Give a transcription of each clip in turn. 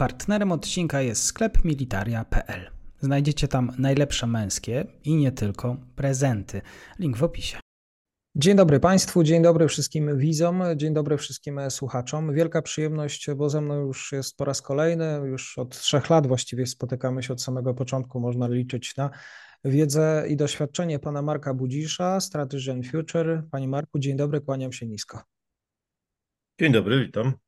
Partnerem odcinka jest sklep militaria.pl. Znajdziecie tam najlepsze męskie i nie tylko prezenty. Link w opisie. Dzień dobry Państwu, dzień dobry wszystkim widzom, dzień dobry wszystkim słuchaczom. Wielka przyjemność, bo ze mną już jest po raz kolejny, już od trzech lat właściwie spotykamy się od samego początku, można liczyć na wiedzę i doświadczenie pana Marka Budzisza, Strategy and Future. Panie Marku, dzień dobry, kłaniam się nisko. Dzień dobry, witam.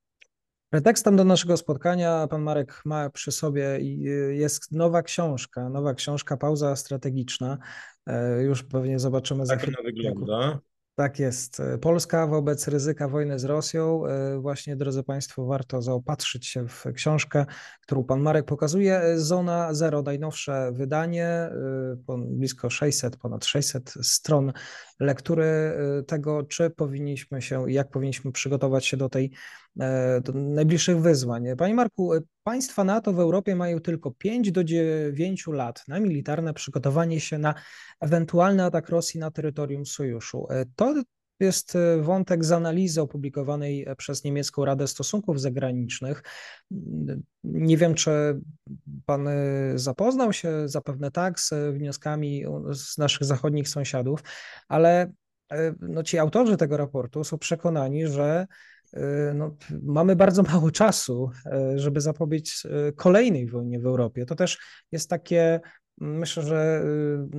Pretekstem do naszego spotkania pan Marek ma przy sobie y, jest nowa książka, nowa książka Pauza Strategiczna. E, już pewnie zobaczymy. Tak wygląda. Tak jest. Polska wobec ryzyka wojny z Rosją. E, właśnie, drodzy Państwo, warto zaopatrzyć się w książkę, którą Pan Marek pokazuje. Zona Zero, najnowsze wydanie, e, blisko 600, ponad 600 stron lektury e, tego, czy powinniśmy się i jak powinniśmy przygotować się do tej do najbliższych wyzwań. Panie Marku, państwa NATO w Europie mają tylko 5 do 9 lat na militarne przygotowanie się na ewentualny atak Rosji na terytorium sojuszu. To jest wątek z analizy opublikowanej przez niemiecką Radę Stosunków Zagranicznych. Nie wiem, czy pan zapoznał się, zapewne tak, z wnioskami z naszych zachodnich sąsiadów, ale no, ci autorzy tego raportu są przekonani, że no, mamy bardzo mało czasu, żeby zapobiec kolejnej wojnie w Europie. To też jest takie myślę, że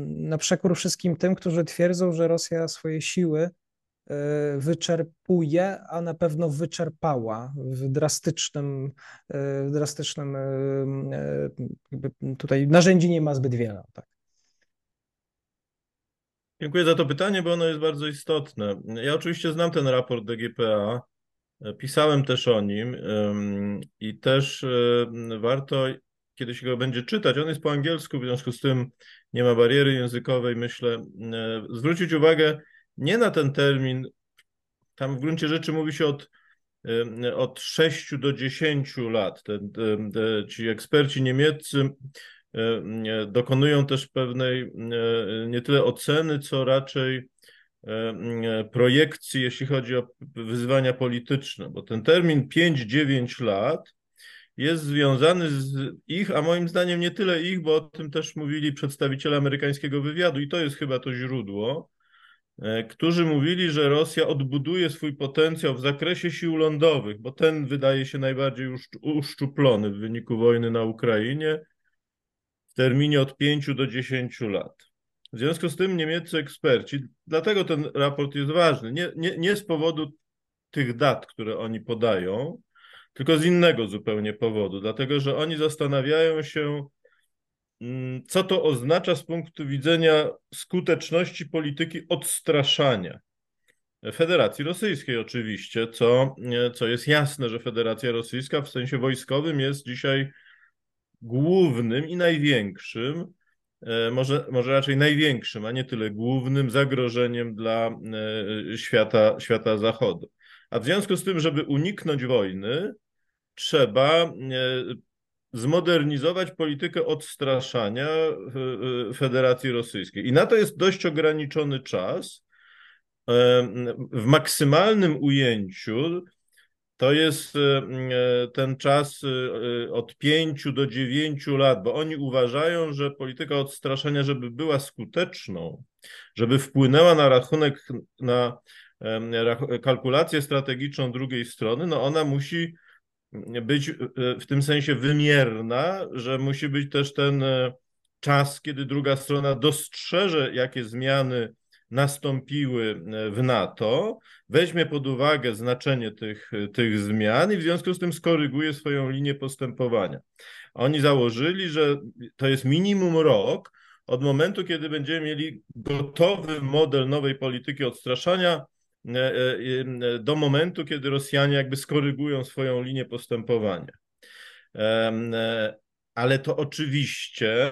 na przekór wszystkim tym, którzy twierdzą, że Rosja swoje siły wyczerpuje, a na pewno wyczerpała w drastycznym, w drastycznym tutaj narzędzi nie ma zbyt wiele. Tak. Dziękuję za to pytanie, bo ono jest bardzo istotne. Ja oczywiście znam ten raport DGPA, pisałem też o nim i też warto kiedy się go będzie czytać, on jest po angielsku, w związku z tym nie ma bariery językowej, myślę, zwrócić uwagę nie na ten termin, tam w gruncie rzeczy mówi się od, od 6 do 10 lat. Te, te, ci eksperci niemieccy dokonują też pewnej nie tyle oceny, co raczej projekcji, jeśli chodzi o wyzwania polityczne, bo ten termin 5-9 lat jest związany z ich, a moim zdaniem nie tyle ich, bo o tym też mówili przedstawiciele amerykańskiego wywiadu i to jest chyba to źródło, e, którzy mówili, że Rosja odbuduje swój potencjał w zakresie sił lądowych, bo ten wydaje się najbardziej uszczuplony w wyniku wojny na Ukrainie w terminie od 5 do 10 lat. W związku z tym niemieccy eksperci, dlatego ten raport jest ważny, nie, nie, nie z powodu tych dat, które oni podają, tylko z innego zupełnie powodu, dlatego że oni zastanawiają się, mm, co to oznacza z punktu widzenia skuteczności polityki odstraszania. Federacji Rosyjskiej oczywiście, co, co jest jasne, że Federacja Rosyjska w sensie wojskowym jest dzisiaj głównym i największym, może, może raczej największym, a nie tyle głównym zagrożeniem dla e, świata, świata zachodu. A w związku z tym, żeby uniknąć wojny, trzeba e, zmodernizować politykę odstraszania Federacji Rosyjskiej. I na to jest dość ograniczony czas. E, w maksymalnym ujęciu to jest e, ten czas od 5 do 9 lat, bo oni uważają, że polityka odstraszania, żeby była skuteczną, żeby wpłynęła na rachunek, na kalkulację strategiczną drugiej strony, no ona musi być w tym sensie wymierna, że musi być też ten e, czas, kiedy druga strona dostrzeże, jakie zmiany nastąpiły e, w NATO, weźmie pod uwagę znaczenie tych, tych zmian i w związku z tym skoryguje swoją linię postępowania. Oni założyli, że to jest minimum rok od momentu, kiedy będziemy mieli gotowy model nowej polityki odstraszania, E, e, e, do momentu, kiedy Rosjanie jakby skorygują swoją linię postępowania. Ale to oczywiście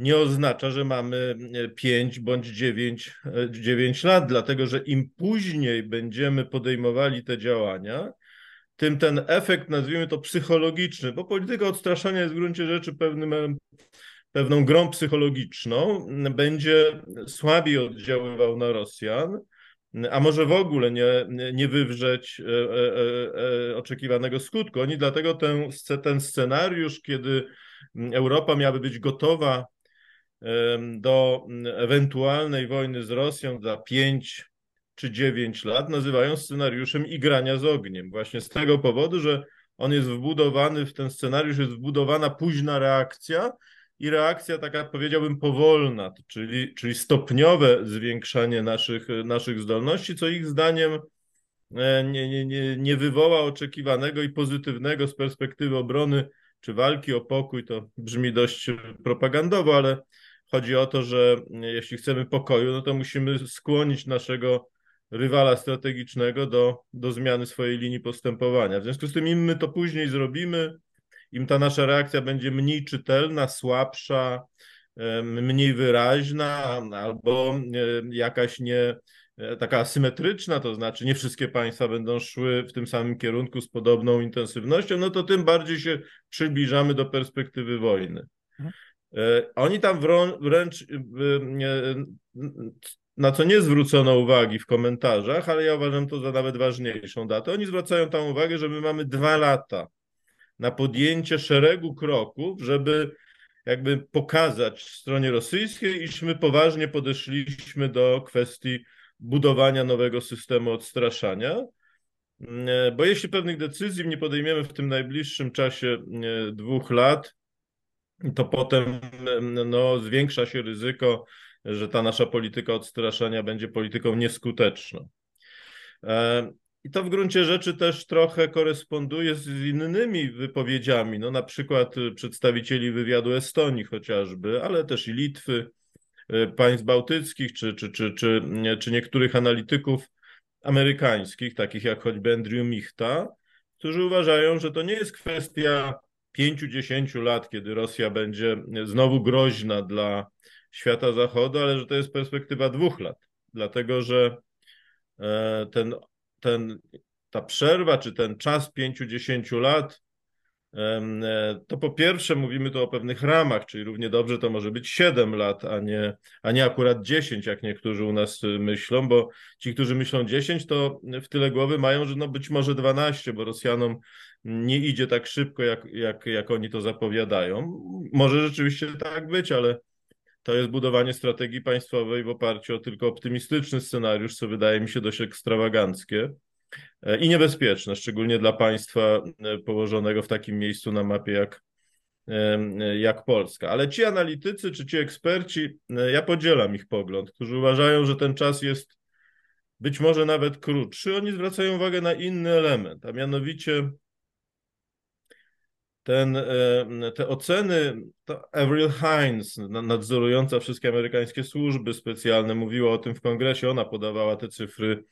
nie oznacza, że mamy 5 bądź 9, 9 lat, dlatego że im później będziemy podejmowali te działania, tym ten efekt, nazwijmy to psychologiczny, bo polityka odstraszania jest w gruncie rzeczy pewnym, pewną grą psychologiczną, będzie słabiej oddziaływał na Rosjan, a może w ogóle nie, nie wywrzeć oczekiwanego skutku. Oni dlatego ten, ten scenariusz, kiedy Europa miałaby być gotowa do ewentualnej wojny z Rosją za 5 czy 9 lat, nazywają scenariuszem igrania z ogniem. Właśnie z tego powodu, że on jest wbudowany, w ten scenariusz jest wbudowana późna reakcja i reakcja taka, powiedziałbym, powolna, czyli, czyli stopniowe zwiększanie naszych, naszych zdolności, co ich zdaniem e, nie, nie, nie, nie wywoła oczekiwanego i pozytywnego z perspektywy obrony czy walki o pokój. To brzmi dość propagandowo, ale chodzi o to, że jeśli chcemy pokoju, no to musimy skłonić naszego rywala strategicznego do, do zmiany swojej linii postępowania. W związku z tym im my to później zrobimy, im ta nasza reakcja będzie mniej czytelna, słabsza, mniej wyraźna albo jakaś nie e, taka asymetryczna, to znaczy nie wszystkie państwa będą szły w tym samym kierunku z podobną intensywnością, no to tym bardziej się przybliżamy do perspektywy wojny. E, oni tam wręcz e, na co nie zwrócono uwagi w komentarzach, ale ja uważam to za nawet ważniejszą datę. Oni zwracają tam uwagę, że my mamy dwa lata na podjęcie szeregu kroków, żeby jakby pokazać stronie rosyjskiej, iż my poważnie podeszliśmy do kwestii budowania nowego systemu odstraszania. Bo jeśli pewnych decyzji nie podejmiemy w tym najbliższym czasie dwóch lat, to potem no, zwiększa się ryzyko że ta nasza polityka odstraszania będzie polityką nieskuteczną. E, I to w gruncie rzeczy też trochę koresponduje z innymi wypowiedziami, no na przykład przedstawicieli wywiadu Estonii chociażby, ale też i Litwy, e, państw bałtyckich, czy, czy, czy, czy, czy niektórych analityków amerykańskich, takich jak choćby Andrew Michta, którzy uważają, że to nie jest kwestia 5-10 lat, kiedy Rosja będzie znowu groźna dla świata zachodu, ale że to jest perspektywa dwóch lat, dlatego że e, ten, ten, ta przerwa, czy ten czas 5-10 lat, to po pierwsze mówimy tu o pewnych ramach, czyli równie dobrze to może być 7 lat, a nie, a nie akurat 10, jak niektórzy u nas myślą, bo ci, którzy myślą 10, to w tyle głowy mają, że no być może 12, bo Rosjanom nie idzie tak szybko, jak, jak, jak oni to zapowiadają. Może rzeczywiście tak być, ale to jest budowanie strategii państwowej w oparciu o tylko optymistyczny scenariusz, co wydaje mi się dość ekstrawaganckie e, i niebezpieczne, szczególnie dla państwa e, położonego w takim miejscu na mapie jak, e, jak Polska. Ale ci analitycy czy ci eksperci, ja podzielam ich pogląd, którzy uważają, że ten czas jest być może nawet krótszy, oni zwracają uwagę na inny element, a mianowicie ten, e, te oceny, to Avril Hines, nadzorująca wszystkie amerykańskie służby specjalne, mówiła o tym w kongresie, ona podawała te cyfry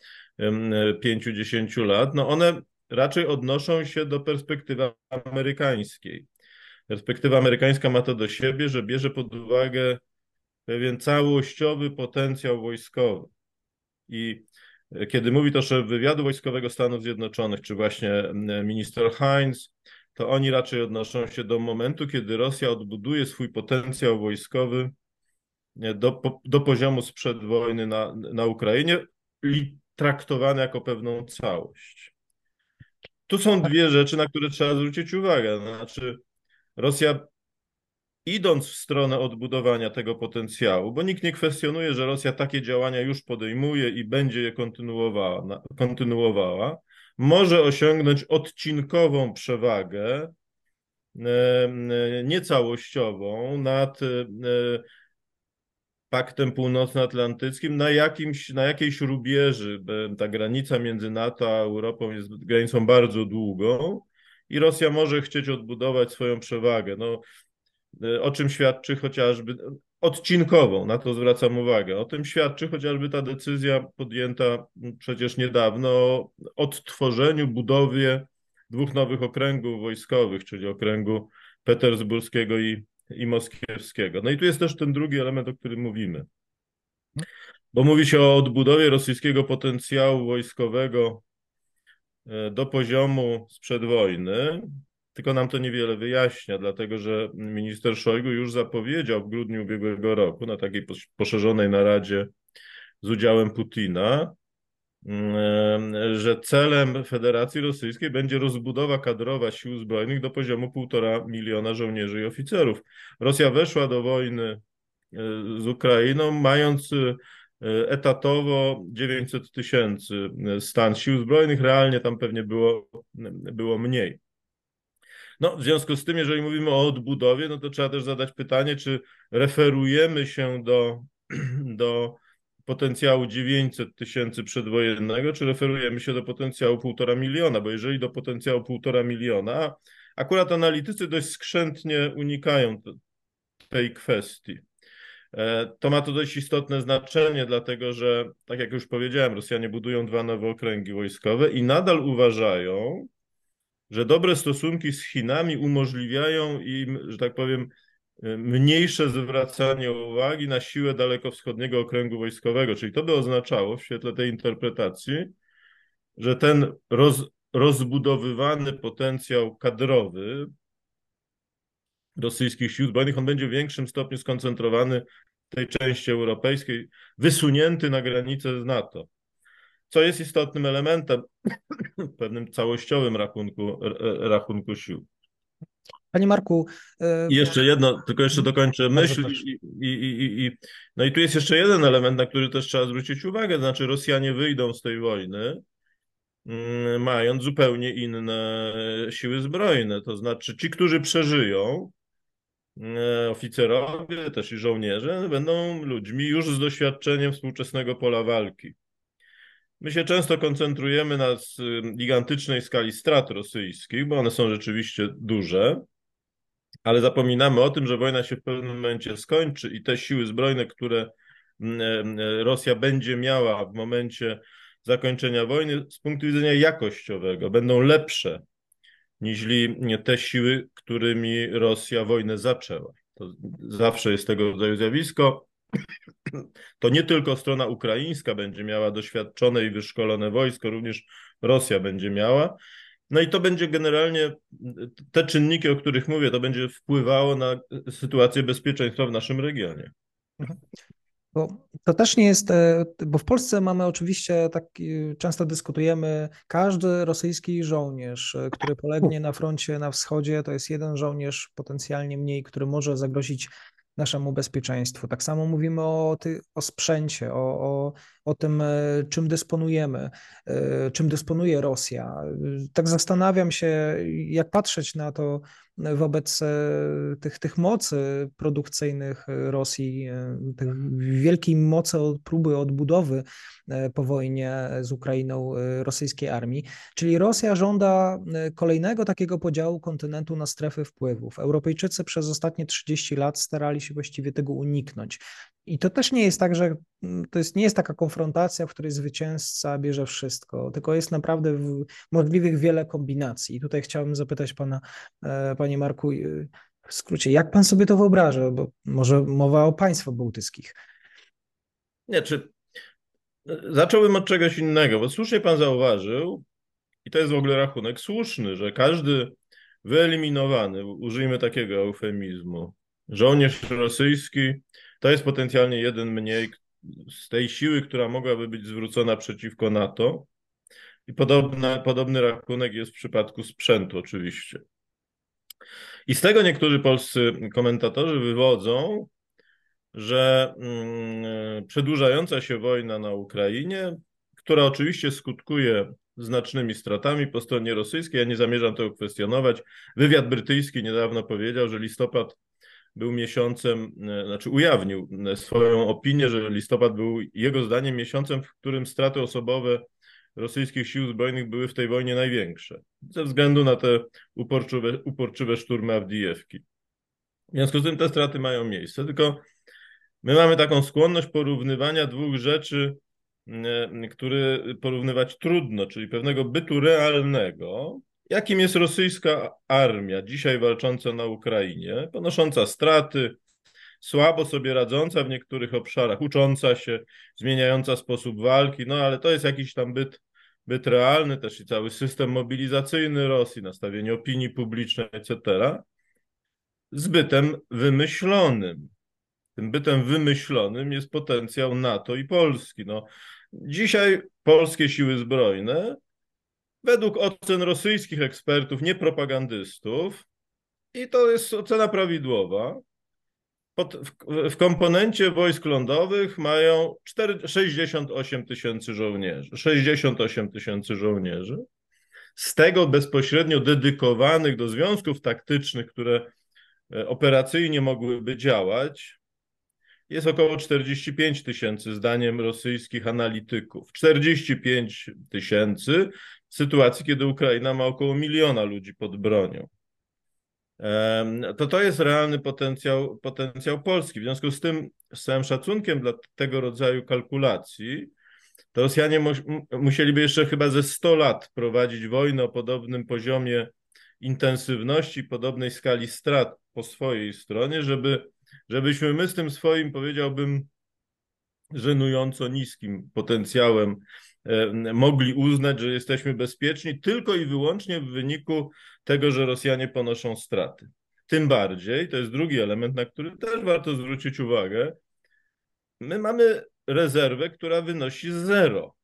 5-10 lat, no one raczej odnoszą się do perspektywy amerykańskiej. Perspektywa amerykańska ma to do siebie, że bierze pod uwagę pewien całościowy potencjał wojskowy. I kiedy mówi to szef wywiadu wojskowego Stanów Zjednoczonych, czy właśnie minister Hines, to oni raczej odnoszą się do momentu, kiedy Rosja odbuduje swój potencjał wojskowy do, do poziomu sprzed wojny na, na Ukrainie i traktowany jako pewną całość. Tu są dwie rzeczy, na które trzeba zwrócić uwagę. Znaczy, Rosja idąc w stronę odbudowania tego potencjału, bo nikt nie kwestionuje, że Rosja takie działania już podejmuje i będzie je kontynuowała, kontynuowała może osiągnąć odcinkową przewagę, e, e, niecałościową nad e, Paktem Północnoatlantyckim na, jakimś, na jakiejś rubieży. Ta granica między NATO a Europą jest granicą bardzo długą i Rosja może chcieć odbudować swoją przewagę. No, o czym świadczy chociażby odcinkową, na to zwracam uwagę. O tym świadczy chociażby ta decyzja podjęta przecież niedawno o odtworzeniu, budowie dwóch nowych okręgów wojskowych, czyli okręgu petersburskiego i, i moskiewskiego. No i tu jest też ten drugi element, o którym mówimy. Bo mówi się o odbudowie rosyjskiego potencjału wojskowego e, do poziomu sprzed wojny, tylko nam to niewiele wyjaśnia, dlatego że minister Szojgu już zapowiedział w grudniu ubiegłego roku na takiej poszerzonej naradzie z udziałem Putina, mm, że celem Federacji Rosyjskiej będzie rozbudowa kadrowa sił zbrojnych do poziomu półtora miliona żołnierzy i oficerów. Rosja weszła do wojny z Ukrainą, mając etatowo 900 tysięcy stan sił zbrojnych, realnie tam pewnie było, było mniej. No, w związku z tym, jeżeli mówimy o odbudowie, no to trzeba też zadać pytanie, czy referujemy się do, do potencjału 900 tysięcy przedwojennego, czy referujemy się do potencjału półtora miliona, bo jeżeli do potencjału półtora miliona, akurat analitycy dość skrzętnie unikają tej kwestii. E, to ma to dość istotne znaczenie, dlatego że, tak jak już powiedziałem, Rosjanie budują dwa nowe okręgi wojskowe i nadal uważają, że dobre stosunki z Chinami umożliwiają im, że tak powiem, mniejsze zwracanie uwagi na siłę dalekowschodniego okręgu wojskowego. Czyli to by oznaczało w świetle tej interpretacji, że ten roz, rozbudowywany potencjał kadrowy rosyjskich sił zbrojnych, on będzie w większym stopniu skoncentrowany w tej części europejskiej, wysunięty na granicę z NATO co jest istotnym elementem w pewnym całościowym rachunku, rachunku sił. Panie Marku. I jeszcze jedno, tylko jeszcze dokończę myśl. I, i, i, i, no i tu jest jeszcze jeden element, na który też trzeba zwrócić uwagę. Znaczy, Rosjanie wyjdą z tej wojny, mm, mając zupełnie inne siły zbrojne. To znaczy, ci, którzy przeżyją, e, oficerowie, też i żołnierze, będą ludźmi już z doświadczeniem współczesnego pola walki. My się często koncentrujemy na gigantycznej skali strat rosyjskich, bo one są rzeczywiście duże, ale zapominamy o tym, że wojna się w pewnym momencie skończy i te siły zbrojne, które Rosja będzie miała w momencie zakończenia wojny, z punktu widzenia jakościowego, będą lepsze niż te siły, którymi Rosja wojnę zaczęła. To zawsze jest tego rodzaju zjawisko to nie tylko strona ukraińska będzie miała doświadczone i wyszkolone wojsko, również Rosja będzie miała. No i to będzie generalnie, te czynniki, o których mówię, to będzie wpływało na sytuację bezpieczeństwa w naszym regionie. Bo to też nie jest, e, bo w Polsce mamy oczywiście, tak często dyskutujemy, każdy rosyjski żołnierz, e, który polegnie na froncie na wschodzie, to jest jeden żołnierz potencjalnie mniej, który może zagrozić naszemu bezpieczeństwu. Tak samo mówimy o, ty, o sprzęcie, o, o, o tym, e, czym dysponujemy, e, czym dysponuje Rosja. Tak zastanawiam się, jak patrzeć na to wobec e, tych, tych mocy produkcyjnych Rosji, tych wielkiej mocy od próby odbudowy po wojnie z Ukrainą rosyjskiej armii. Czyli Rosja żąda kolejnego takiego podziału kontynentu na strefy wpływów. Europejczycy przez ostatnie 30 lat starali się właściwie tego uniknąć. I to też nie jest tak, że mm, to jest, nie jest taka konfrontacja, w której zwycięzca bierze wszystko, tylko jest naprawdę możliwych wiele kombinacji. I tutaj chciałbym zapytać pana, e, panie Marku, w skrócie, jak pan sobie to wyobraża? Bo może mowa o państwach bałtyckich. Nie, czy zacząłbym od czegoś innego, bo słusznie pan zauważył, i to jest w ogóle rachunek słuszny, że każdy wyeliminowany, użyjmy takiego eufemizmu, żołnierz rosyjski to jest potencjalnie jeden mniej z tej siły, która mogłaby być zwrócona przeciwko NATO. I podobny, podobny rachunek jest w przypadku sprzętu, oczywiście. I z tego niektórzy polscy komentatorzy wywodzą, że mm, przedłużająca się wojna na Ukrainie, która oczywiście skutkuje znacznymi stratami po stronie rosyjskiej, ja nie zamierzam tego kwestionować. Wywiad brytyjski niedawno powiedział, że listopad był miesiącem, e, znaczy ujawnił e, swoją opinię, że listopad był jego zdaniem miesiącem, w którym straty osobowe rosyjskich sił zbrojnych były w tej wojnie największe, ze względu na te uporczywe, uporczywe szturmy Awdijewki. W związku z tym te straty mają miejsce, tylko my mamy taką skłonność porównywania dwóch rzeczy, e, które porównywać trudno, czyli pewnego bytu realnego jakim jest rosyjska armia dzisiaj walcząca na Ukrainie, ponosząca straty, słabo sobie radząca w niektórych obszarach, ucząca się, zmieniająca sposób walki, no ale to jest jakiś tam byt, byt realny, też i cały system mobilizacyjny Rosji, nastawienie opinii publicznej, etc. Z bytem wymyślonym. Tym bytem wymyślonym jest potencjał NATO i Polski. No, Dzisiaj polskie siły zbrojne, według ocen rosyjskich ekspertów, nie propagandystów, i to jest ocena prawidłowa, pod, w, w, komponencie wojsk lądowych mają 4, 68 tysięcy żołnierzy. 68 tysięcy żołnierzy. Z tego bezpośrednio dedykowanych do związków taktycznych, które e, operacyjnie mogłyby działać, jest około 45 tysięcy, zdaniem rosyjskich analityków. 45 tysięcy w sytuacji, kiedy Ukraina ma około miliona ludzi pod bronią to to jest realny potencjał, potencjał Polski. W związku z tym, z całym szacunkiem dla tego rodzaju kalkulacji, to Rosjanie mu, musieliby jeszcze chyba ze 100 lat prowadzić wojnę o podobnym poziomie intensywności, podobnej skali strat po swojej stronie, żeby, żebyśmy my z tym swoim, powiedziałbym, żenująco niskim potencjałem mogli uznać, że jesteśmy bezpieczni tylko i wyłącznie w wyniku tego, że Rosjanie ponoszą straty. Tym bardziej, to jest drugi element, na który też warto zwrócić uwagę, my mamy rezerwę, która wynosi zero.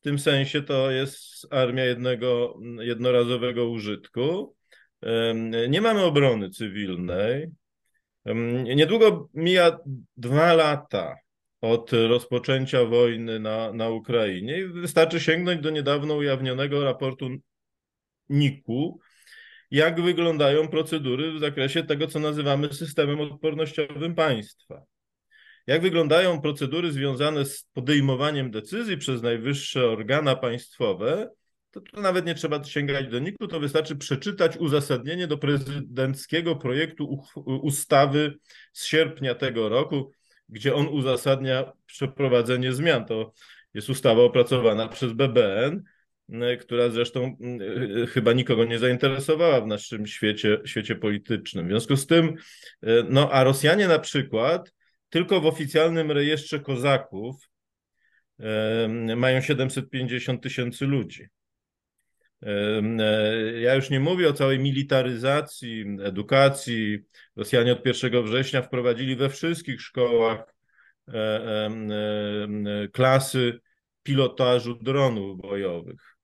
W tym sensie to jest armia jednego, jednorazowego użytku. Nie mamy obrony cywilnej. Niedługo mija dwa lata od rozpoczęcia wojny na, na Ukrainie i wystarczy sięgnąć do niedawno ujawnionego raportu NIK-u, jak wyglądają procedury w zakresie tego, co nazywamy systemem odpornościowym państwa. Jak wyglądają procedury związane z podejmowaniem decyzji przez najwyższe organa państwowe, to, to nawet nie trzeba sięgać do NIK-u, to wystarczy przeczytać uzasadnienie do prezydenckiego projektu ustawy z sierpnia tego roku, gdzie on uzasadnia przeprowadzenie zmian. To jest ustawa opracowana przez BBN, która zresztą chyba nikogo nie zainteresowała w naszym świecie, świecie politycznym. W związku z tym, no a Rosjanie na przykład tylko w oficjalnym rejestrze kozaków mają 750 tysięcy ludzi. Ja już nie mówię o całej militaryzacji, edukacji. Rosjanie od 1 września wprowadzili we wszystkich szkołach e, e, klasy pilotażu dronów bojowych.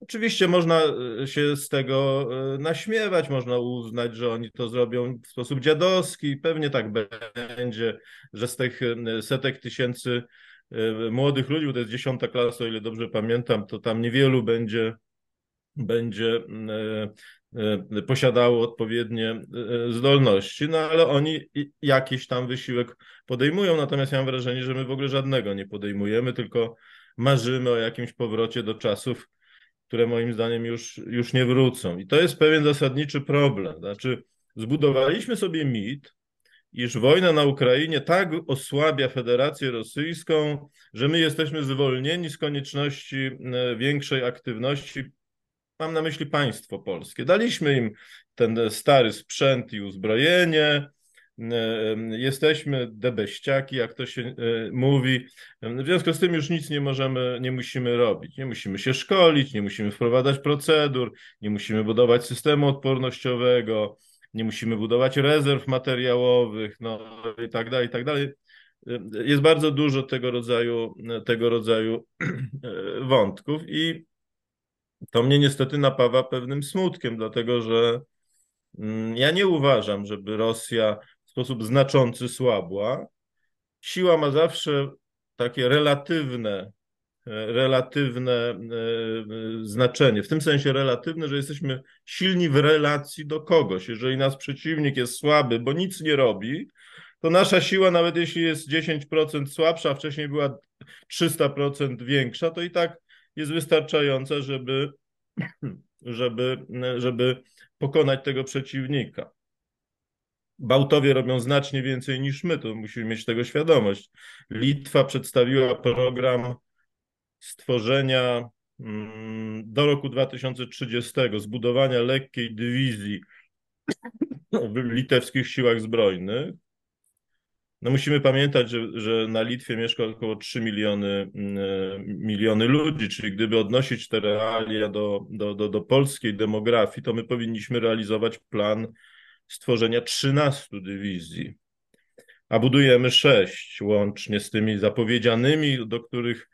Oczywiście można e, się z tego naśmiewać, można uznać, że oni to zrobią w sposób dziadowski. Pewnie tak będzie, że z tych setek tysięcy młodych ludzi, bo to jest dziesiąta klasa, o ile dobrze pamiętam, to tam niewielu będzie będzie e, e, posiadało odpowiednie e, zdolności, no ale oni jakiś tam wysiłek podejmują, natomiast ja mam wrażenie, że my w ogóle żadnego nie podejmujemy, tylko marzymy o jakimś powrocie do czasów, które moim zdaniem już, już nie wrócą. I to jest pewien zasadniczy problem. Znaczy, zbudowaliśmy sobie mit, iż wojna na Ukrainie tak osłabia Federację Rosyjską, że my jesteśmy zwolnieni z konieczności większej aktywności mam na myśli państwo polskie. Daliśmy im ten stary sprzęt i uzbrojenie, jesteśmy debeściaki, jak to się e, mówi. W związku z tym już nic nie możemy, nie musimy robić. Nie musimy się szkolić, nie musimy wprowadzać procedur, nie musimy budować systemu odpornościowego, nie musimy budować rezerw materiałowych, no i tak dalej, i tak dalej. Jest bardzo dużo tego rodzaju, tego rodzaju wątków i to mnie niestety napawa pewnym smutkiem, dlatego że mm, ja nie uważam, żeby Rosja w sposób znaczący słabła. Siła ma zawsze takie relatywne, e, relatywne e, e, znaczenie. W tym sensie relatywne, że jesteśmy silni w relacji do kogoś. Jeżeli nasz przeciwnik jest słaby, bo nic nie robi, to nasza siła, nawet jeśli jest 10% słabsza, a wcześniej była 300% większa, to i tak jest wystarczająca, żeby, żeby, żeby pokonać tego przeciwnika. Bałtowie robią znacznie więcej niż my, to musimy mieć tego świadomość. Litwa przedstawiła program stworzenia mm, do roku 2030 zbudowania lekkiej dywizji w litewskich siłach zbrojnych. No musimy pamiętać, że, że na Litwie mieszka około 3 miliony, mm, e, miliony ludzi, czyli gdyby odnosić te realia do, do, do, do polskiej demografii, to my powinniśmy realizować plan stworzenia 13 dywizji, a budujemy 6 łącznie z tymi zapowiedzianymi, do których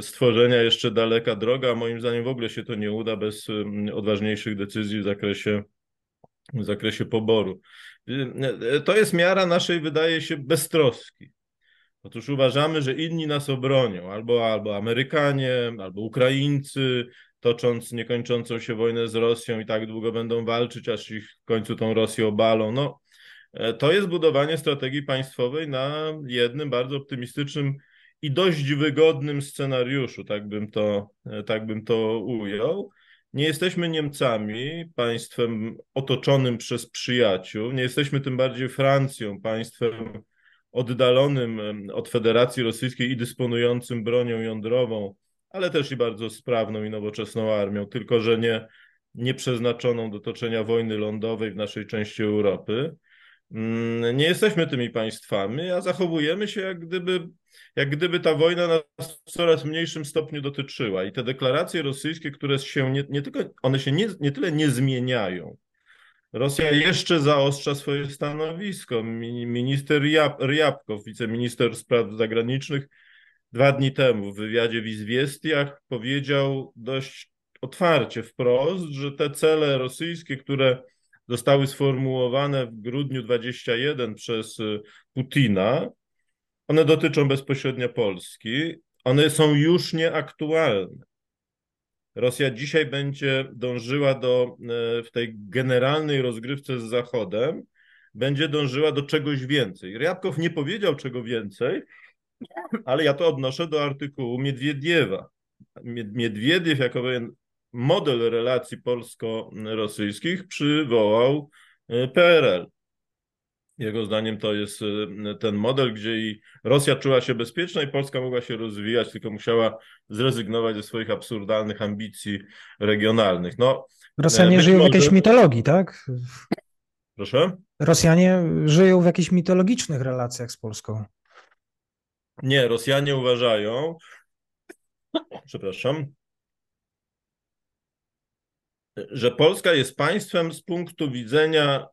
stworzenia jeszcze daleka droga, a moim zdaniem w ogóle się to nie uda bez odważniejszych decyzji w zakresie, w zakresie poboru. To jest miara naszej, wydaje się, beztroski. Otóż uważamy, że inni nas obronią, albo, albo Amerykanie, albo Ukraińcy, tocząc niekończącą się wojnę z Rosją i tak długo będą walczyć, aż ich w końcu tą Rosję obalą. No, e, to jest budowanie strategii państwowej na jednym bardzo optymistycznym i dość wygodnym scenariuszu, tak bym to, e, tak bym to ujął. Nie jesteśmy Niemcami, państwem otoczonym przez przyjaciół, nie jesteśmy tym bardziej Francją, państwem oddalonym od Federacji Rosyjskiej i dysponującym bronią jądrową, ale też i bardzo sprawną i nowoczesną armią, tylko że nie, nie przeznaczoną do toczenia wojny lądowej w naszej części Europy. Mm, nie jesteśmy tymi państwami, a zachowujemy się jak gdyby, jak gdyby ta wojna nas w coraz mniejszym stopniu dotyczyła. I te deklaracje rosyjskie, które się nie, nie tylko, one się nie, nie tyle nie zmieniają, Rosja jeszcze zaostrza swoje stanowisko. Minister Ryabkow, wiceminister spraw zagranicznych, dwa dni temu w wywiadzie w Izwiestiach powiedział dość otwarcie, wprost, że te cele rosyjskie, które zostały sformułowane w grudniu 21 przez y, Putina, one dotyczą bezpośrednio Polski, one są już nieaktualne. Rosja dzisiaj będzie dążyła do, e, w tej generalnej rozgrywce z Zachodem, będzie dążyła do czegoś więcej. Ryabkow nie powiedział czego więcej, ale ja to odnoszę do artykułu Miedwiediewa. Miedwiediew jako model relacji polsko-rosyjskich przywołał e, PRL. Jego zdaniem to jest y, ten model, gdzie i Rosja czuła się bezpieczna i Polska mogła się rozwijać, tylko musiała zrezygnować ze swoich absurdalnych ambicji regionalnych. No, Rosjanie e, żyją może... w jakiejś mitologii, tak? Proszę? Rosjanie żyją w jakichś mitologicznych relacjach z Polską. Nie, Rosjanie uważają, przepraszam, że Polska jest państwem z punktu widzenia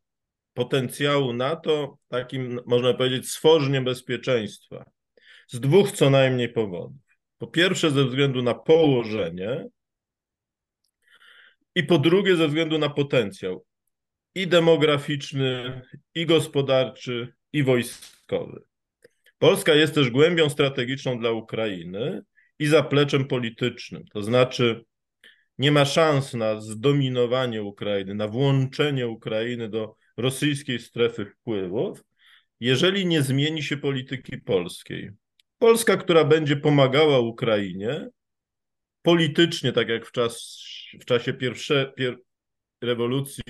potencjału NATO, takim można powiedzieć stworzeniem bezpieczeństwa. Z dwóch co najmniej powodów. Po pierwsze, ze względu na położenie, i po drugie, ze względu na potencjał i demograficzny, i gospodarczy, i wojskowy. Polska jest też głębią strategiczną dla Ukrainy i zapleczem politycznym. To znaczy, nie ma szans na zdominowanie Ukrainy, na włączenie Ukrainy do rosyjskiej strefy wpływów, jeżeli nie zmieni się polityki polskiej. Polska, która będzie pomagała Ukrainie politycznie, tak jak w, czas, w czasie pierwsze, pier, rewolucji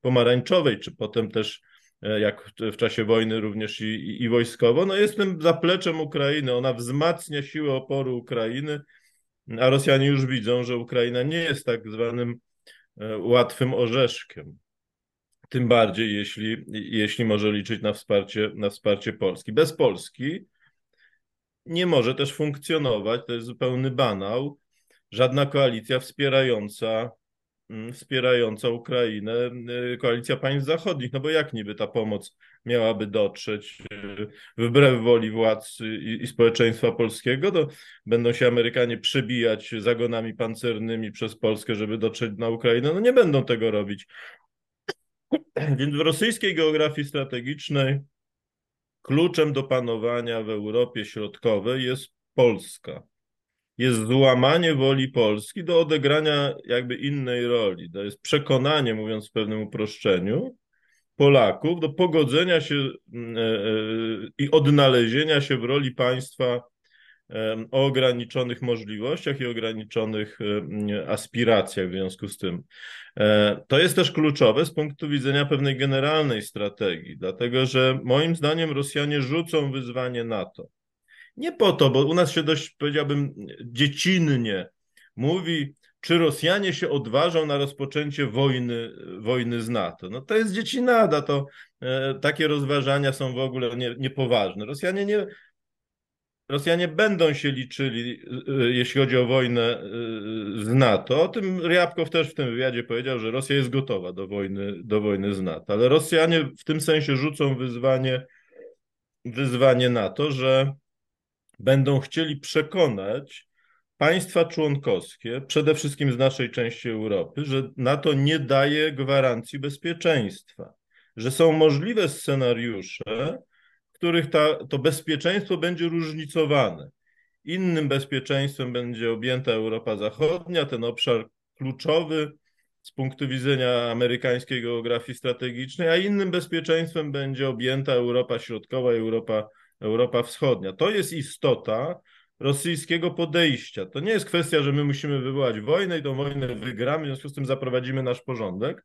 pomarańczowej, czy potem też e, jak w czasie wojny również i, i, i wojskowo, no jest tym zapleczem Ukrainy. Ona wzmacnia siłę oporu Ukrainy, a Rosjanie już widzą, że Ukraina nie jest tak zwanym e, łatwym orzeszkiem tym bardziej jeśli, jeśli może liczyć na wsparcie, na wsparcie Polski. Bez Polski nie może też funkcjonować, to jest zupełny banał, żadna koalicja wspierająca, mm, wspierająca Ukrainę, y, koalicja państw zachodnich, no bo jak niby ta pomoc miałaby dotrzeć y, wbrew woli władz i, i społeczeństwa polskiego, to będą się Amerykanie przebijać zagonami pancernymi przez Polskę, żeby dotrzeć na Ukrainę, no nie będą tego robić. Więc w rosyjskiej geografii strategicznej kluczem do panowania w Europie Środkowej jest Polska. Jest złamanie woli Polski do odegrania jakby innej roli. To jest przekonanie, mówiąc w pewnym uproszczeniu, Polaków do pogodzenia się mm, e, e, i odnalezienia się w roli państwa o ograniczonych możliwościach i ograniczonych aspiracjach w związku z tym. E, to jest też kluczowe z punktu widzenia pewnej generalnej strategii, dlatego że moim zdaniem Rosjanie rzucą wyzwanie NATO. Nie po to, bo u nas się dość, powiedziałbym, dziecinnie mówi, czy Rosjanie się odważą na rozpoczęcie wojny, wojny z NATO. No to jest dziecinada, to e, takie rozważania są w ogóle nie, niepoważne. Rosjanie nie, Rosjanie będą się liczyli, y, y, jeśli chodzi o wojnę y, z NATO. O tym Ryabkow też w tym wywiadzie powiedział, że Rosja jest gotowa do wojny, do wojny z NATO. Ale Rosjanie w tym sensie rzucą wyzwanie, wyzwanie NATO, że będą chcieli przekonać państwa członkowskie, przede wszystkim z naszej części Europy, że NATO nie daje gwarancji bezpieczeństwa, że są możliwe scenariusze, w których ta, to bezpieczeństwo będzie różnicowane. Innym bezpieczeństwem będzie objęta Europa Zachodnia, ten obszar kluczowy z punktu widzenia amerykańskiej geografii strategicznej, a innym bezpieczeństwem będzie objęta Europa Środkowa Europa, Europa Wschodnia. To jest istota rosyjskiego podejścia. To nie jest kwestia, że my musimy wywołać wojnę i tą wojnę wygramy, w związku z tym zaprowadzimy nasz porządek,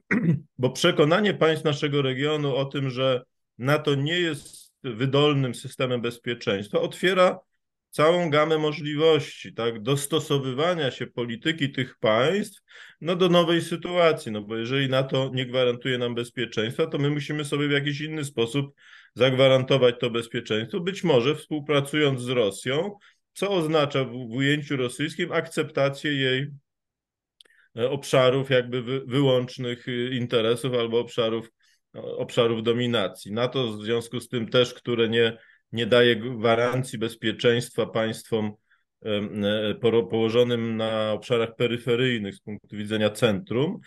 bo przekonanie państw naszego regionu o tym, że NATO nie jest wydolnym systemem bezpieczeństwa, otwiera całą gamę możliwości, tak, dostosowywania się polityki tych państw no, do nowej sytuacji, no bo jeżeli NATO nie gwarantuje nam bezpieczeństwa, to my musimy sobie w jakiś inny sposób zagwarantować to bezpieczeństwo, być może współpracując z Rosją, co oznacza w, w ujęciu rosyjskim akceptację jej e, obszarów jakby wy, wyłącznych e, interesów albo obszarów, obszarów dominacji. NATO w związku z tym też, które nie nie daje gwarancji bezpieczeństwa państwom e, położonym na obszarach peryferyjnych z punktu widzenia centrum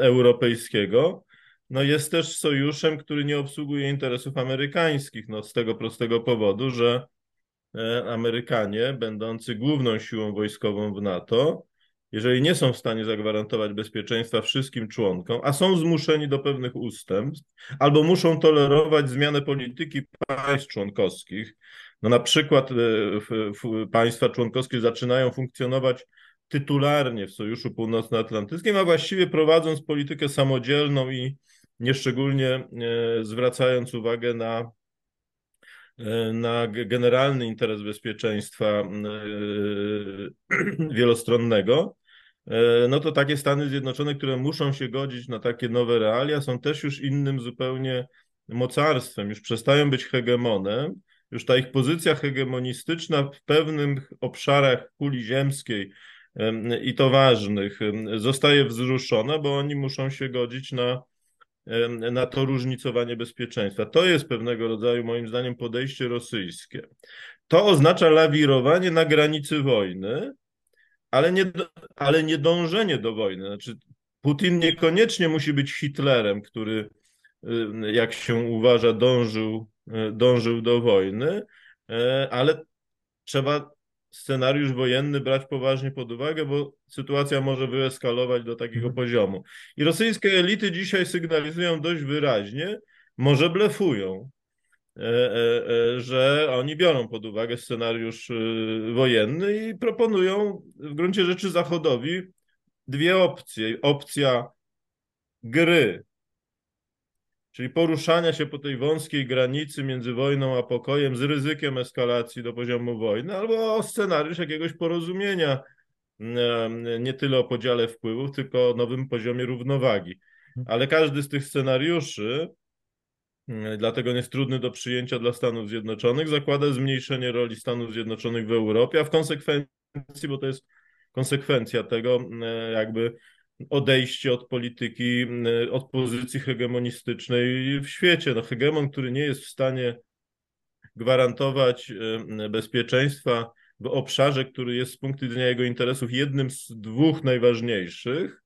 europejskiego, no jest też sojuszem, który nie obsługuje interesów amerykańskich, no z tego prostego powodu, że e, Amerykanie, będący główną siłą wojskową w NATO, jeżeli nie są w stanie zagwarantować bezpieczeństwa wszystkim członkom, a są zmuszeni do pewnych ustępstw, albo muszą tolerować zmianę polityki państw członkowskich, no na przykład e, państwa członkowskie zaczynają funkcjonować tytularnie w Sojuszu Północnoatlantyckim, a właściwie prowadząc politykę samodzielną i nieszczególnie e, zwracając uwagę na e, na generalny interes bezpieczeństwa wielostronnego, no to takie Stany Zjednoczone, które muszą się godzić na takie nowe realia, są też już innym zupełnie mocarstwem, już przestają być hegemonem, już ta ich pozycja hegemonistyczna w pewnych obszarach kuli ziemskiej i to ważnych zostaje wzruszona, bo oni muszą się godzić na, na to różnicowanie bezpieczeństwa. To jest pewnego rodzaju, moim zdaniem, podejście rosyjskie. To oznacza lawirowanie na granicy wojny, ale nie, ale nie dążenie do wojny. Znaczy, Putin niekoniecznie musi być Hitlerem, który, y, jak się uważa, dążył, y, dążył do wojny, y, ale trzeba scenariusz wojenny brać poważnie pod uwagę, bo sytuacja może wyeskalować do takiego mhm. poziomu. I rosyjskie elity dzisiaj sygnalizują dość wyraźnie, może blefują, że oni biorą pod uwagę scenariusz wojenny i proponują w gruncie rzeczy Zachodowi dwie opcje. Opcja gry, czyli poruszania się po tej wąskiej granicy między wojną a pokojem z ryzykiem eskalacji do poziomu wojny, albo scenariusz jakiegoś porozumienia, nie tyle o podziale wpływów, tylko o nowym poziomie równowagi. Ale każdy z tych scenariuszy dlatego nie jest trudny do przyjęcia dla Stanów Zjednoczonych. Zakłada zmniejszenie roli Stanów Zjednoczonych w Europie, a w konsekwencji, bo to jest konsekwencja tego, mm, jakby odejście od polityki, mm, od pozycji hegemonistycznej w świecie. No, hegemon, który nie jest w stanie gwarantować bezpieczeństwa w obszarze, który jest z punktu widzenia jego interesów jednym z dwóch najważniejszych,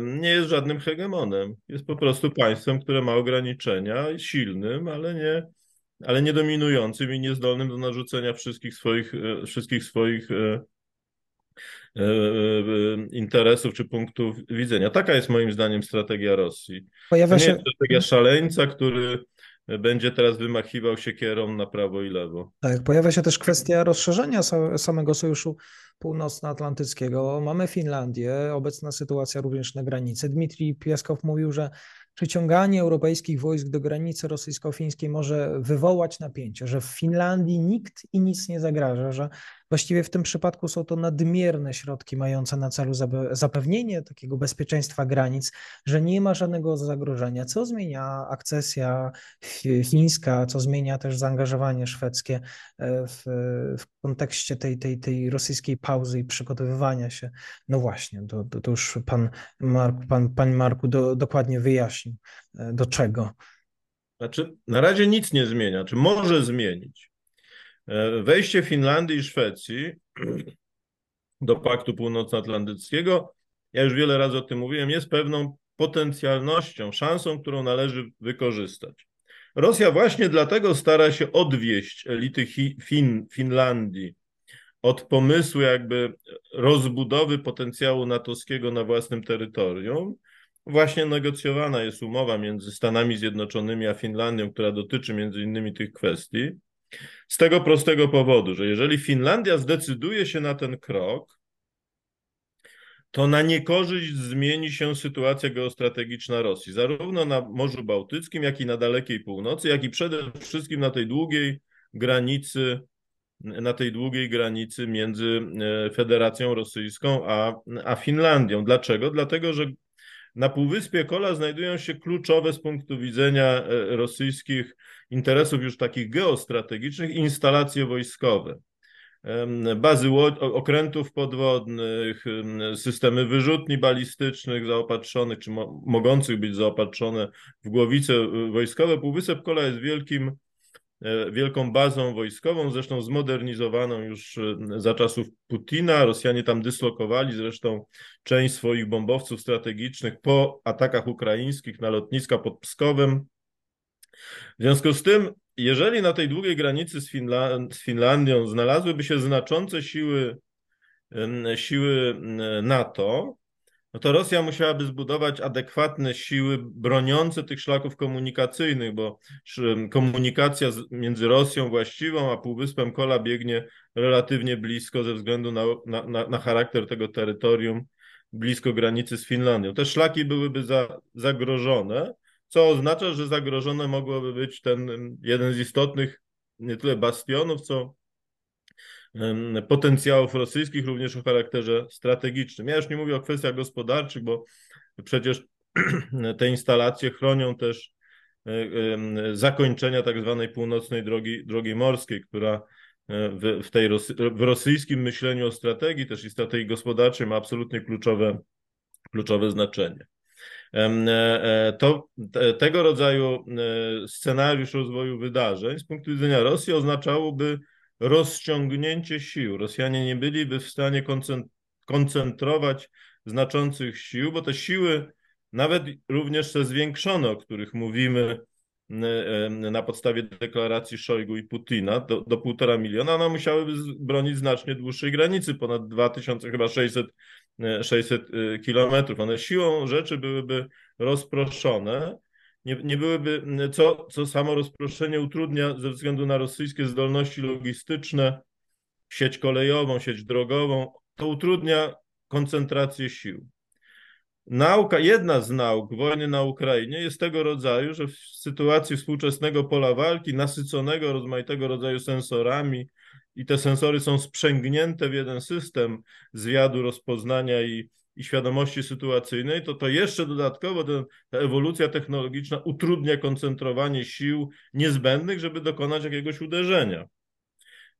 nie jest żadnym hegemonem. Jest po prostu państwem, które ma ograniczenia, silnym, ale nie, ale nie dominującym i niezdolnym do narzucenia wszystkich swoich, e, wszystkich swoich e, e, interesów czy punktów widzenia. Taka jest moim zdaniem strategia Rosji. Pojawia się... To nie jest strategia szaleńca, który będzie teraz wymachiwał się kierą na prawo i lewo. Tak, pojawia się też kwestia rozszerzenia samego sojuszu północnoatlantyckiego. Mamy Finlandię, obecna sytuacja również na granicy. Dmitrij Pieskow mówił, że przyciąganie europejskich wojsk do granicy rosyjsko-fińskiej może wywołać napięcie, że w Finlandii nikt i nic nie zagraża, że właściwie w tym przypadku są to nadmierne środki mające na celu zapewnienie takiego bezpieczeństwa granic, że nie ma żadnego zagrożenia, co zmienia akcesja chińska, co zmienia też zaangażowanie szwedzkie e, w, w kontekście tej, tej, tej rosyjskiej pauzy i przygotowywania się. No właśnie, to, to, już pan, Mark, pan, pan Marku do, dokładnie wyjaśnił, e, do czego. Znaczy, na razie nic nie zmienia, czy może zmienić. Wejście Finlandii i Szwecji do Paktu Północnoatlantyckiego, ja już wiele razy o tym mówiłem, jest pewną potencjalnością, szansą, którą należy wykorzystać. Rosja właśnie dlatego stara się odwieść elity fin, Finlandii od pomysłu jakby rozbudowy potencjału natowskiego na własnym terytorium. Właśnie negocjowana jest umowa między Stanami Zjednoczonymi a Finlandią, która dotyczy między innymi tych kwestii. Z tego prostego powodu, że jeżeli Finlandia zdecyduje się na ten krok, to na niekorzyść zmieni się sytuacja geostrategiczna Rosji, zarówno na Morzu Bałtyckim, jak i na dalekiej północy, jak i przede wszystkim na tej długiej granicy, na tej długiej granicy między e, Federacją Rosyjską a, a Finlandią. Dlaczego? Dlatego, że na Półwyspie Kola znajdują się kluczowe z punktu widzenia e, rosyjskich interesów już takich geostrategicznych instalacje wojskowe bazy okrętów podwodnych, systemy wyrzutni balistycznych zaopatrzonych, czy mo mogących być zaopatrzone w głowice y, wojskowe. Półwysep Kola jest wielkim, e, wielką bazą wojskową, zresztą zmodernizowaną już y, za czasów Putina. Rosjanie tam dyslokowali zresztą część swoich bombowców strategicznych po atakach ukraińskich na lotniska pod Pskowem. W związku z tym jeżeli na tej długiej granicy z, z Finlandią znalazłyby się znaczące siły, siły NATO, no to Rosja musiałaby zbudować adekwatne siły broniące tych szlaków komunikacyjnych, bo komunikacja między Rosją właściwą a Półwyspem Kola biegnie relatywnie blisko ze względu na, na, na charakter tego terytorium, blisko granicy z Finlandią. Te szlaki byłyby za, zagrożone, co oznacza, że zagrożone mogłoby być ten jeden z istotnych nie tyle bastionów, co potencjałów rosyjskich, również o charakterze strategicznym. Ja już nie mówię o kwestiach gospodarczych, bo przecież te instalacje chronią też e, zakończenia tak zwanej północnej drogi, drogi morskiej, która e, w, w, tej w rosyjskim myśleniu o strategii też i strategii gospodarczej ma absolutnie kluczowe, kluczowe znaczenie. E, e, to tego rodzaju e, scenariusz rozwoju wydarzeń z punktu widzenia Rosji oznaczałoby rozciągnięcie sił. Rosjanie nie byliby w stanie koncentrować znaczących sił, bo te siły, nawet również te zwiększone, o których mówimy na podstawie deklaracji Szojgu i Putina, do, do półtora miliona, one musiałyby bronić znacznie dłuższej granicy, ponad 2000, chyba 600 600 y, kilometrów. One siłą rzeczy byłyby rozproszone, nie, nie byłyby, co, co samo rozproszenie utrudnia ze względu na rosyjskie zdolności logistyczne, sieć kolejową, sieć drogową, to utrudnia koncentrację sił. Nauka, jedna z nauk wojny na Ukrainie jest tego rodzaju, że w sytuacji współczesnego pola walki, nasyconego rozmaitego rodzaju sensorami, i te sensory są sprzęgnięte w jeden system zwiadu, rozpoznania i, i świadomości sytuacyjnej, to to jeszcze dodatkowo ten, ta ewolucja technologiczna utrudnia koncentrowanie sił niezbędnych, żeby dokonać jakiegoś uderzenia.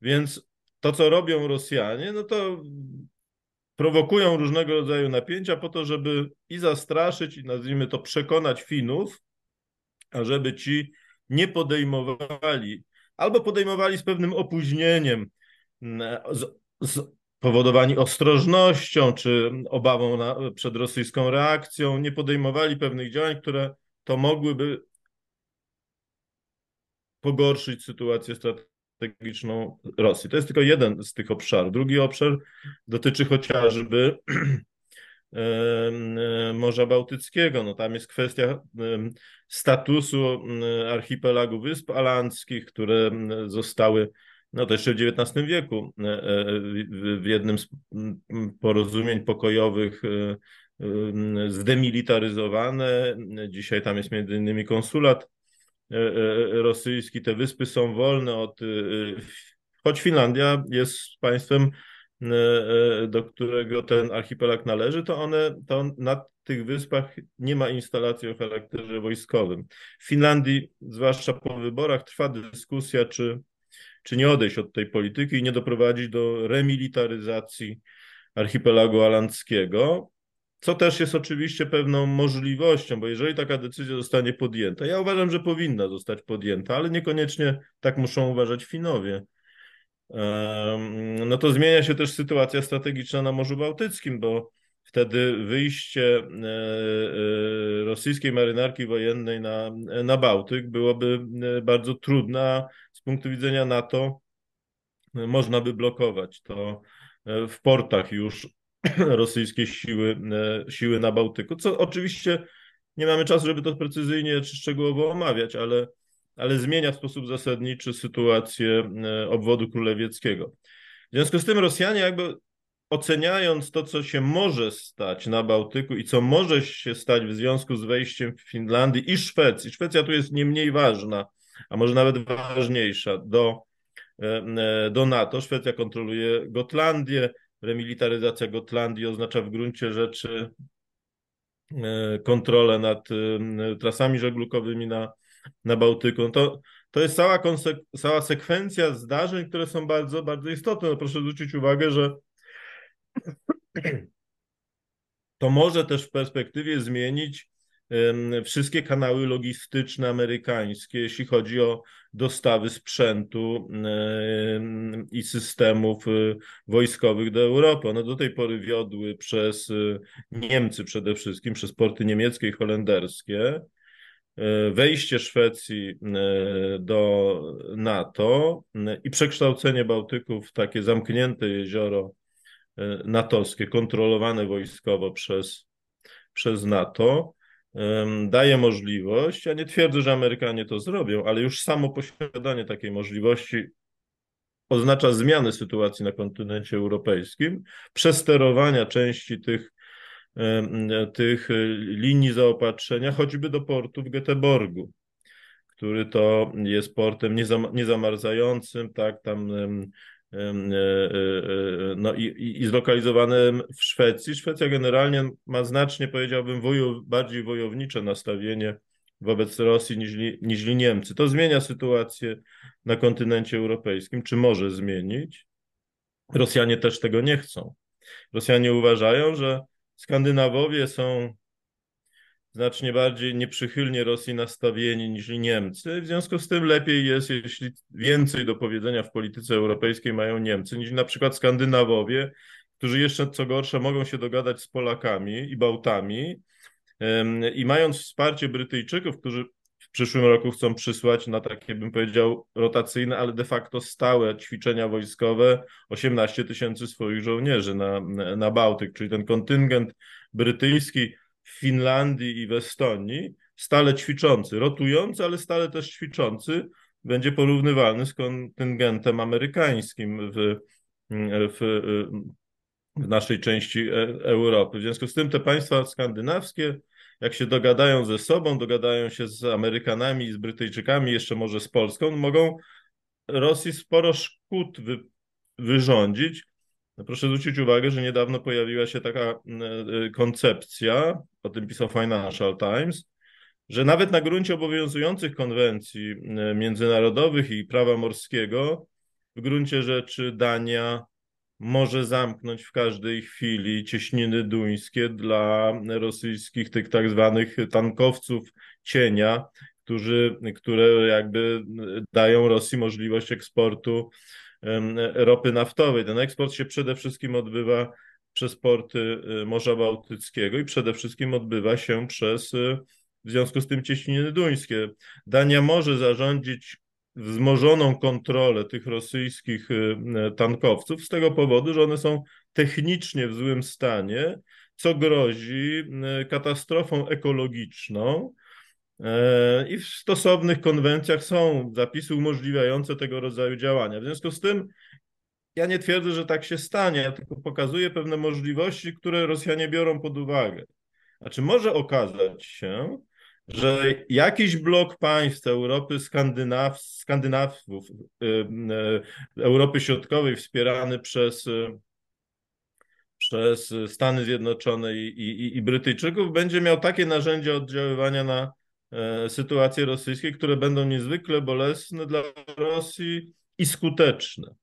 Więc to, co robią Rosjanie, no to prowokują różnego rodzaju napięcia po to, żeby i zastraszyć, i nazwijmy to przekonać Finów, ażeby ci nie podejmowali albo podejmowali z pewnym opóźnieniem, mm, spowodowani ostrożnością czy obawą na, przed rosyjską reakcją, nie podejmowali pewnych działań, które to mogłyby pogorszyć sytuację strategiczną Rosji. To jest tylko jeden z tych obszarów. Drugi obszar dotyczy chociażby Morza Bałtyckiego. No tam jest kwestia statusu archipelagu Wysp Alandzkich, które zostały no to jeszcze w XIX wieku e, e, w jednym z porozumień pokojowych e, zdemilitaryzowane. Dzisiaj tam jest między innymi konsulat rosyjski. Te wyspy są wolne od, choć Finlandia jest państwem do którego ten archipelag należy, to one, to na tych wyspach nie ma instalacji o charakterze wojskowym. W Finlandii, zwłaszcza po wyborach, trwa dyskusja, czy, czy nie odejść od tej polityki i nie doprowadzić do remilitaryzacji archipelagu alandzkiego, co też jest oczywiście pewną możliwością, bo jeżeli taka decyzja zostanie podjęta, ja uważam, że powinna zostać podjęta, ale niekoniecznie tak muszą uważać Finowie no to zmienia się też sytuacja strategiczna na Morzu Bałtyckim, bo wtedy wyjście rosyjskiej marynarki wojennej na, na Bałtyk byłoby bardzo trudne, z punktu widzenia NATO można by blokować to w portach już rosyjskie siły, siły na Bałtyku, co oczywiście nie mamy czasu, żeby to precyzyjnie czy szczegółowo omawiać, ale, ale zmienia w sposób zasadniczy sytuację e, obwodu królewieckiego. W związku z tym Rosjanie jakby oceniając to, co się może stać na Bałtyku i co może się stać w związku z wejściem Finlandii i Szwecji, Szwecja tu jest nie mniej ważna, a może nawet ważniejsza, do, e, e, do NATO. Szwecja kontroluje Gotlandię, remilitaryzacja Gotlandii oznacza w gruncie rzeczy kontrolę nad trasami żeglugowymi na, na Bałtyku. No to, to jest cała, cała sekwencja zdarzeń, które są bardzo, bardzo istotne. No proszę zwrócić uwagę, że to może też w perspektywie zmienić wszystkie kanały logistyczne amerykańskie, jeśli chodzi o dostawy sprzętu i systemów y, wojskowych do Europy. One do tej pory wiodły przez y, Niemcy przede wszystkim, przez porty niemieckie i holenderskie. Y, wejście Szwecji do NATO i przekształcenie Bałtyku w takie zamknięte jezioro natowskie, kontrolowane wojskowo przez, przez NATO, daje możliwość, ja nie twierdzę, że Amerykanie to zrobią, ale już samo posiadanie takiej możliwości oznacza zmianę sytuacji na kontynencie europejskim, przesterowania części tych, tych linii zaopatrzenia, choćby do portu w Göteborgu, który to jest portem niezamarzającym, tak, tam E, e, e, no i, i, i zlokalizowanym w Szwecji. Szwecja generalnie ma znacznie, powiedziałbym, woju, bardziej wojownicze nastawienie wobec Rosji niż, niż Niemcy. To zmienia sytuację na kontynencie europejskim, czy może zmienić. Rosjanie też tego nie chcą. Rosjanie uważają, że Skandynawowie są znacznie bardziej nieprzychylnie Rosji nastawieni niż Niemcy. W związku z tym lepiej jest, jeśli więcej do powiedzenia w polityce europejskiej mają Niemcy niż na przykład Skandynawowie, którzy jeszcze co gorsza mogą się dogadać z Polakami i Bałtami. I mając wsparcie Brytyjczyków, którzy przyszłym roku chcą przysłać na takie, bym powiedział, rotacyjne, ale de facto stałe ćwiczenia wojskowe 18 tysięcy swoich żołnierzy na, na Bałtyk, czyli ten kontyngent brytyjski w Finlandii i w Estonii, stale ćwiczący, rotujący, ale stale też ćwiczący, będzie porównywalny z kontyngentem amerykańskim w, w, w naszej części e, Europy. W związku z tym te państwa skandynawskie, jak się dogadają ze sobą, dogadają się z Amerykanami, z Brytyjczykami, jeszcze może z Polską, mogą Rosji sporo szkód wy, wyrządzić, no proszę zwrócić uwagę, że niedawno pojawiła się taka e, e, koncepcja, o tym pisał Financial Times, że nawet na gruncie obowiązujących konwencji e, międzynarodowych i prawa morskiego, w gruncie rzeczy Dania może zamknąć w każdej chwili cieśniny duńskie dla rosyjskich tych tak zwanych tankowców cienia, którzy, które jakby dają Rosji możliwość eksportu ropy naftowej. Ten eksport się przede wszystkim odbywa przez porty y, Morza Bałtyckiego i przede wszystkim odbywa się przez y, w związku z tym cieśniny duńskie. Dania może zarządzić wzmożoną kontrolę tych rosyjskich y, tankowców z tego powodu, że one są technicznie w złym stanie, co grozi katastrofą ekologiczną, E, I w stosownych konwencjach są zapisy umożliwiające tego rodzaju działania. W związku z tym ja nie twierdzę, że tak się stanie, ja tylko pokazuję pewne możliwości, które Rosjanie biorą pod uwagę. Znaczy, może okazać się, że jakiś blok państw Europy Skandynaw, Skandynawów, y, y, Europy Środkowej wspierany przez, y, przez Stany Zjednoczone i, i, i Brytyjczyków będzie miał takie narzędzia oddziaływania na E, sytuacje rosyjskie, które będą niezwykle bolesne dla Rosji i skuteczne.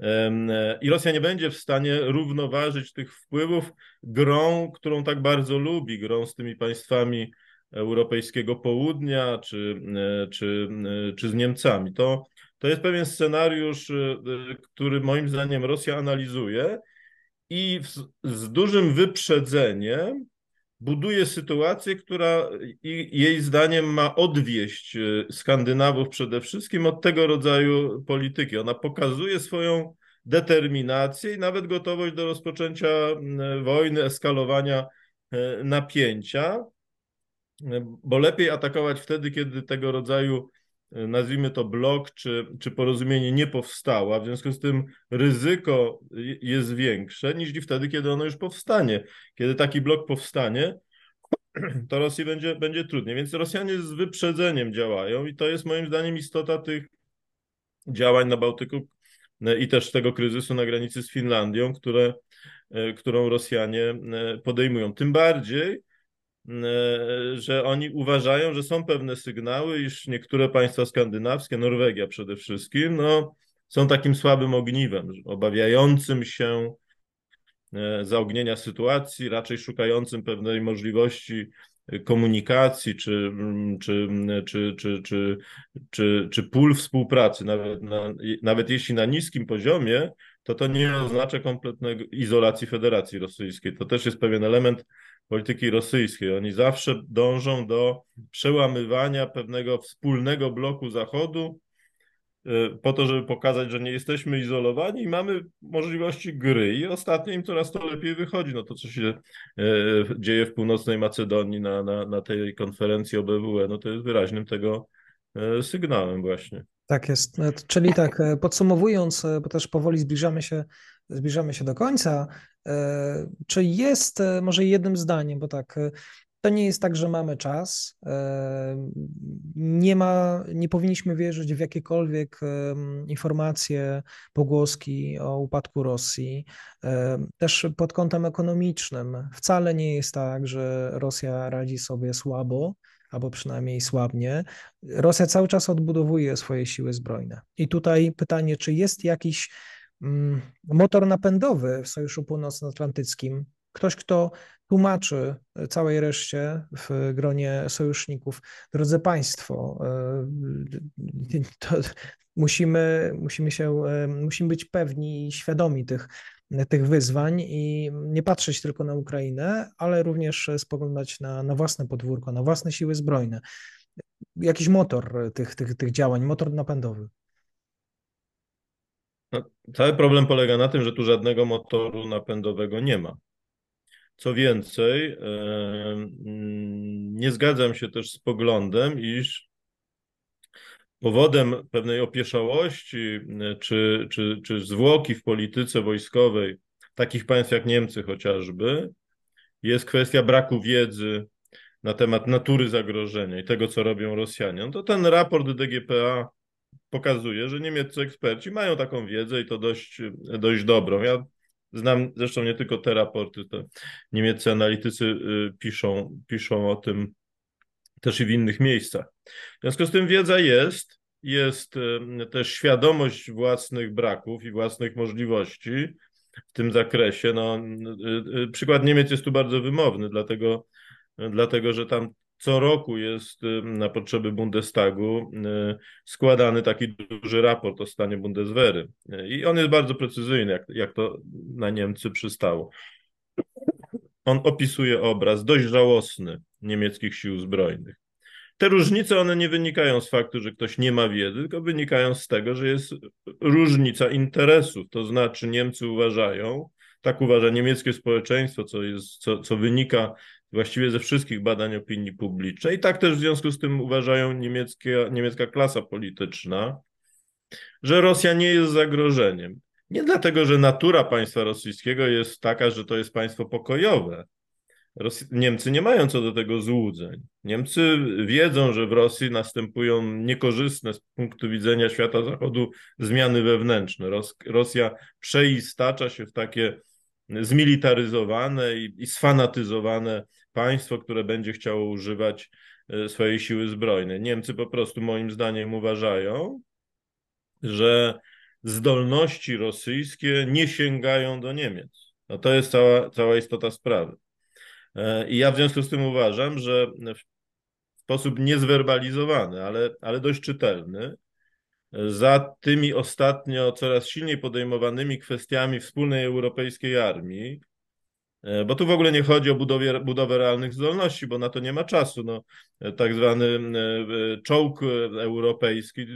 E, I Rosja nie będzie w stanie równoważyć tych wpływów grą, którą tak bardzo lubi, grą z tymi państwami europejskiego południa czy, e, czy, czy z Niemcami. To, To jest pewien scenariusz, y, który moim zdaniem Rosja analizuje i w, z dużym wyprzedzeniem buduje sytuację, która jej zdaniem ma odwieść Skandynawów przede wszystkim od tego rodzaju polityki. Ona pokazuje swoją determinację i nawet gotowość do rozpoczęcia wojny, eskalowania e, napięcia, bo lepiej atakować wtedy, kiedy tego rodzaju e, nazwijmy to blok czy, czy porozumienie nie powstało, a w związku z tym ryzyko jest większe niż wtedy, kiedy ono już powstanie. Kiedy taki blok powstanie, to Rosji będzie, będzie trudniej. Więc Rosjanie z wyprzedzeniem działają i to jest moim zdaniem istota tych działań na Bałtyku, E, i też tego kryzysu na granicy z Finlandią, które, e, którą Rosjanie podejmują. Tym bardziej, że oni uważają, że są pewne sygnały, iż niektóre państwa skandynawskie, Norwegia przede wszystkim, no, są takim słabym ogniwem, obawiającym się zaognienia sytuacji, raczej szukającym pewnej możliwości komunikacji czy, czy, czy, czy, czy, czy, czy pól współpracy, nawet, na, nawet jeśli na niskim poziomie, to to nie oznacza kompletnej izolacji Federacji Rosyjskiej. To też jest pewien element polityki rosyjskiej. Oni zawsze dążą do przełamywania pewnego wspólnego bloku Zachodu Y, po to, żeby pokazać, że nie jesteśmy izolowani i mamy możliwości gry. I ostatnio im coraz to lepiej wychodzi. No to, co się y, dzieje w północnej Macedonii na, na, na tej konferencji OBWE, no to jest wyraźnym tego y, sygnałem właśnie. Tak jest. Czyli tak, podsumowując, bo też powoli zbliżamy się, zbliżamy się do końca, czy jest, może jednym zdaniem, bo tak, to nie jest tak, że mamy czas. E, nie ma, nie powinniśmy wierzyć w jakiekolwiek informacje, pogłoski o upadku Rosji. E, też pod kątem ekonomicznym wcale nie jest tak, że Rosja radzi sobie słabo, albo przynajmniej słabnie. Rosja cały czas odbudowuje swoje siły zbrojne. I tutaj pytanie, czy jest jakiś motor napędowy w Sojuszu Północnoatlantyckim, ktoś, kto tłumaczy całej reszcie w gronie sojuszników. Drodzy Państwo, e, musimy, musimy, się, e, musimy być pewni i świadomi tych, tych wyzwań i nie patrzeć tylko na Ukrainę, ale również spoglądać na, na własne podwórko, na własne siły zbrojne. Jakiś motor tych, tych, tych działań, motor napędowy. No, cały problem polega na tym, że tu żadnego motoru napędowego nie ma. Co więcej, mm, nie zgadzam się też z poglądem, iż powodem pewnej opieszałości czy, czy, czy zwłoki w polityce wojskowej takich państw jak Niemcy chociażby jest kwestia braku wiedzy na temat natury zagrożenia i tego, co robią Rosjanie. No to ten raport DGPA pokazuje, że niemieccy eksperci mają taką wiedzę i to dość, dość dobrą. Ja Znam zresztą nie tylko te raporty, to niemieccy analitycy y, piszą, piszą o tym też i w innych miejscach. W związku z tym wiedza jest, jest y, też świadomość własnych braków i własnych możliwości w tym zakresie. No, y, przykład Niemiec jest tu bardzo wymowny, dlatego, dlatego że tam co roku jest y, na potrzeby Bundestagu y, składany taki duży raport o stanie Bundeswehry. I on jest bardzo precyzyjny, jak, jak to na Niemcy przystało. On opisuje obraz dość żałosny niemieckich sił zbrojnych. Te różnice, one nie wynikają z faktu, że ktoś nie ma wiedzy, tylko wynikają z tego, że jest różnica interesów. To znaczy Niemcy uważają, tak uważa niemieckie społeczeństwo, co, jest, co, co wynika właściwie ze wszystkich badań opinii publicznej. I tak też w związku z tym uważają niemieckie, niemiecka klasa polityczna, że Rosja nie jest zagrożeniem. Nie dlatego, że natura państwa rosyjskiego jest taka, że to jest państwo pokojowe. Niemcy nie mają co do tego złudzeń. Niemcy wiedzą, że w Rosji następują niekorzystne z punktu widzenia świata zachodu zmiany wewnętrzne. Ros... Rosja przeistacza się w takie zmilitaryzowane i, i sfanatyzowane państwo, które będzie chciało używać e, swojej siły zbrojnej. Niemcy po prostu moim zdaniem uważają, że zdolności rosyjskie nie sięgają do Niemiec. No to jest cała, cała istota sprawy. E, I ja w związku z tym uważam, że w sposób niezwerbalizowany, ale, ale dość czytelny, za tymi ostatnio coraz silniej podejmowanymi kwestiami wspólnej europejskiej armii, E, bo tu w ogóle nie chodzi o budowie, budowę realnych zdolności, bo na to nie ma czasu. No, e, tak zwany e, czołg europejski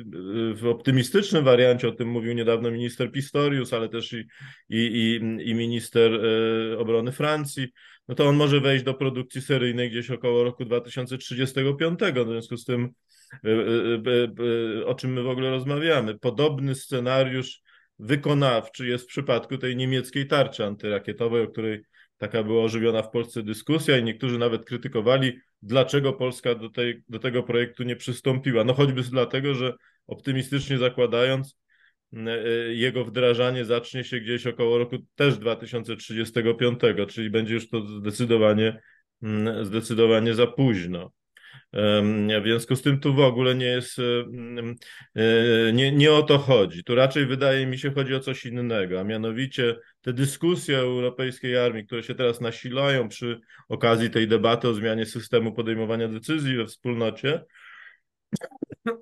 w optymistycznym wariancie, o tym mówił niedawno minister Pistorius, ale też i, i, i, i minister obrony Francji, no to on może wejść do produkcji seryjnej gdzieś około roku 2035. W związku z tym, o czym my w ogóle rozmawiamy, podobny scenariusz wykonawczy jest w przypadku tej niemieckiej tarczy antyrakietowej, o której Taka była ożywiona w Polsce dyskusja i niektórzy nawet krytykowali, dlaczego Polska do, tej, do tego projektu nie przystąpiła. No choćby dlatego, że optymistycznie zakładając, e, jego wdrażanie zacznie się gdzieś około roku też 2035, czyli będzie już to zdecydowanie, zdecydowanie za późno. W związku z tym tu w ogóle nie jest, e, nie, nie o to chodzi. Tu raczej wydaje mi się chodzi o coś innego, a mianowicie te dyskusje o europejskiej armii, które się teraz nasilają przy okazji tej debaty o zmianie systemu podejmowania decyzji we wspólnocie,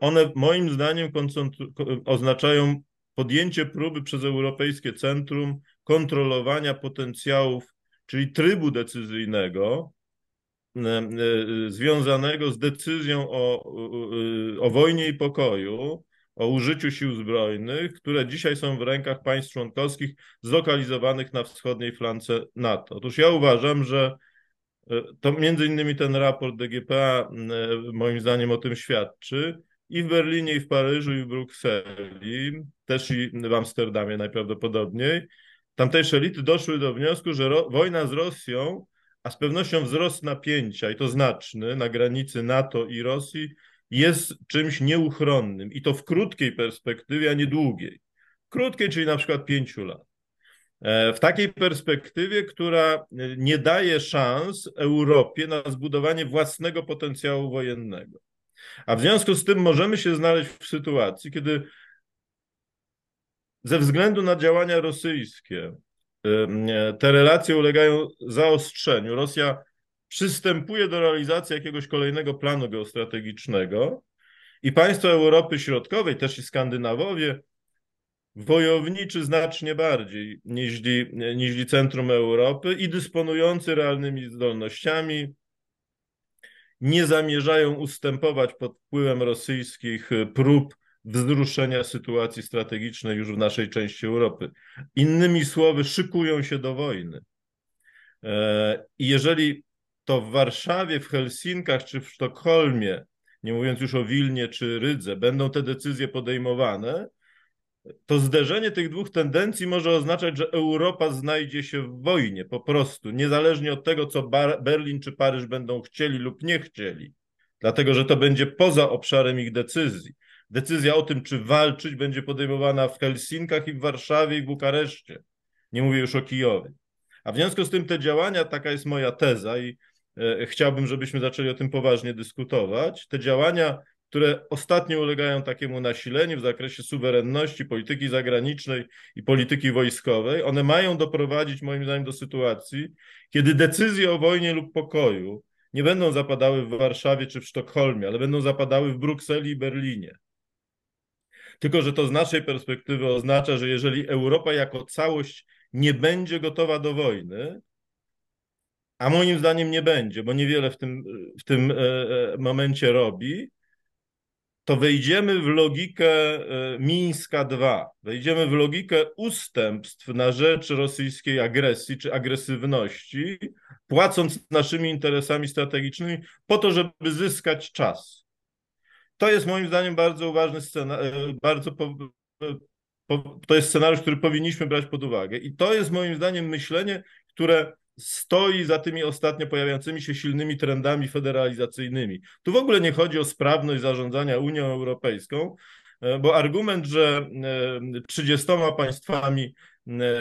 one moim zdaniem oznaczają podjęcie próby przez Europejskie Centrum kontrolowania potencjałów, czyli trybu decyzyjnego, związanego z decyzją o, o wojnie i pokoju, o użyciu sił zbrojnych, które dzisiaj są w rękach państw członkowskich zlokalizowanych na wschodniej flance NATO. Otóż ja uważam, że e, to między innymi ten raport DGPA e, moim zdaniem o tym świadczy. I w Berlinie, i w Paryżu, i w Brukseli, też i w Amsterdamie najprawdopodobniej, tamtejsze elity doszły do wniosku, że wojna z Rosją a z pewnością wzrost napięcia, i to znaczny, na granicy NATO i Rosji jest czymś nieuchronnym i to w krótkiej perspektywie, a nie długiej. Krótkiej, czyli na przykład pięciu lat. E, w takiej perspektywie, która nie daje szans Europie na zbudowanie własnego potencjału wojennego. A w związku z tym możemy się znaleźć w sytuacji, kiedy ze względu na działania rosyjskie, te relacje ulegają zaostrzeniu. Rosja przystępuje do realizacji jakiegoś kolejnego planu geostrategicznego i państwa Europy Środkowej, też i Skandynawowie, wojowniczy znacznie bardziej niż, niż centrum Europy i dysponujący realnymi zdolnościami, nie zamierzają ustępować pod wpływem rosyjskich prób wzruszenia sytuacji strategicznej już w naszej części Europy. Innymi słowy, szykują się do wojny. E, I jeżeli to w Warszawie, w Helsinkach czy w Sztokholmie, nie mówiąc już o Wilnie czy Rydze, będą te decyzje podejmowane, to zderzenie tych dwóch tendencji może oznaczać, że Europa znajdzie się w wojnie po prostu, niezależnie od tego, co Berlin czy Paryż będą chcieli lub nie chcieli, dlatego że to będzie poza obszarem ich decyzji. Decyzja o tym, czy walczyć, będzie podejmowana w Helsinkach i w Warszawie i w Bukareszcie. Nie mówię już o Kijowie. A w związku z tym te działania, taka jest moja teza i e, chciałbym, żebyśmy zaczęli o tym poważnie dyskutować. Te działania, które ostatnio ulegają takiemu nasileniu w zakresie suwerenności, polityki zagranicznej i polityki wojskowej, one mają doprowadzić moim zdaniem do sytuacji, kiedy decyzje o wojnie lub pokoju nie będą zapadały w Warszawie czy w Sztokholmie, ale będą zapadały w Brukseli i Berlinie. Tylko, że to z naszej perspektywy oznacza, że jeżeli Europa jako całość nie będzie gotowa do wojny, a moim zdaniem nie będzie, bo niewiele w tym, w tym e, e, momencie robi, to wejdziemy w logikę e, Mińska II. Wejdziemy w logikę ustępstw na rzecz rosyjskiej agresji czy agresywności, płacąc naszymi interesami strategicznymi po to, żeby zyskać czas. To jest moim zdaniem bardzo ważny scenariusz, e, bardzo po, e, po, to jest scenariusz, który powinniśmy brać pod uwagę. I to jest moim zdaniem myślenie, które stoi za tymi ostatnio pojawiającymi się silnymi trendami federalizacyjnymi. Tu w ogóle nie chodzi o sprawność zarządzania Unią Europejską, e, bo argument, że 30 państwami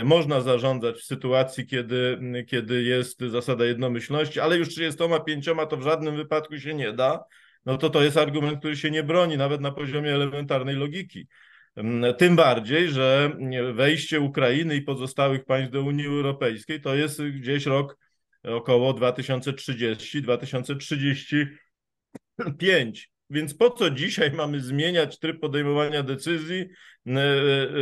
można zarządzać w sytuacji, kiedy, kiedy jest zasada jednomyślności, ale już 35 to w żadnym wypadku się nie da, no to to jest argument, który się nie broni nawet na poziomie elementarnej logiki. Mm, tym bardziej, że wejście Ukrainy i pozostałych państw do Unii Europejskiej to jest gdzieś rok około 2030-2035. więc po co dzisiaj mamy zmieniać tryb podejmowania decyzji,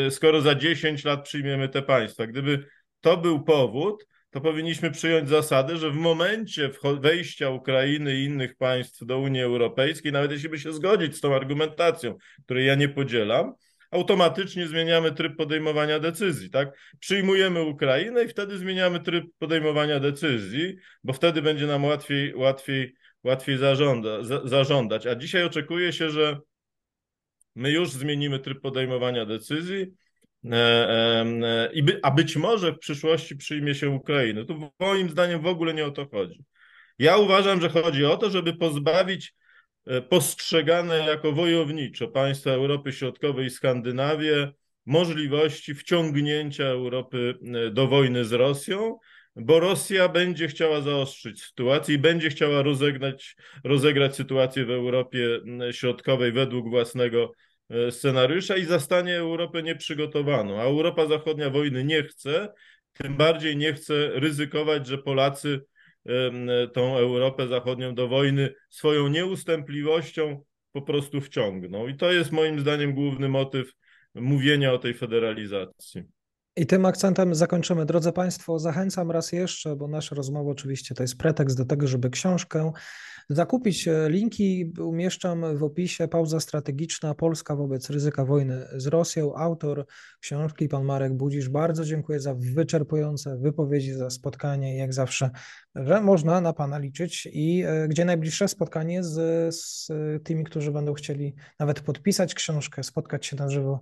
skoro za 10 lat przyjmiemy te państwa? Gdyby to był powód, to powinniśmy przyjąć zasadę, że w momencie wejścia Ukrainy i innych państw do Unii Europejskiej, nawet jeśli by się zgodzić z tą argumentacją, której ja nie podzielam, automatycznie zmieniamy tryb podejmowania decyzji, tak? Przyjmujemy Ukrainę i wtedy zmieniamy tryb podejmowania decyzji, bo wtedy będzie nam łatwiej, łatwiej, łatwiej zażąda, za, zażądać. A dzisiaj oczekuje się, że my już zmienimy tryb podejmowania decyzji, i by, a być może w przyszłości przyjmie się Ukrainę. Tu moim zdaniem w ogóle nie o to chodzi. Ja uważam, że chodzi o to, żeby pozbawić E, postrzegane jako wojownicze państwa Europy Środkowej i Skandynawię możliwości wciągnięcia Europy e, do wojny z Rosją, bo Rosja będzie chciała zaostrzyć sytuację i będzie chciała rozegrać, rozegrać sytuację w Europie Środkowej według własnego e, scenariusza i zastanie Europę nieprzygotowaną. A Europa Zachodnia wojny nie chce, tym bardziej nie chce ryzykować, że Polacy tą Europę Zachodnią do wojny swoją nieustępliwością po prostu wciągną. I to jest moim zdaniem główny motyw mówienia o tej federalizacji. I tym akcentem zakończymy. Drodzy Państwo, zachęcam raz jeszcze, bo nasza rozmowa oczywiście to jest pretekst do tego, żeby książkę zakupić. Linki umieszczam w opisie. Pauza strategiczna Polska wobec ryzyka wojny z Rosją. Autor książki, pan Marek Budzisz. Bardzo dziękuję za wyczerpujące wypowiedzi, za spotkanie. Jak zawsze, że można na pana liczyć. I e, gdzie najbliższe spotkanie z, z tymi, którzy będą chcieli nawet podpisać książkę, spotkać się na żywo?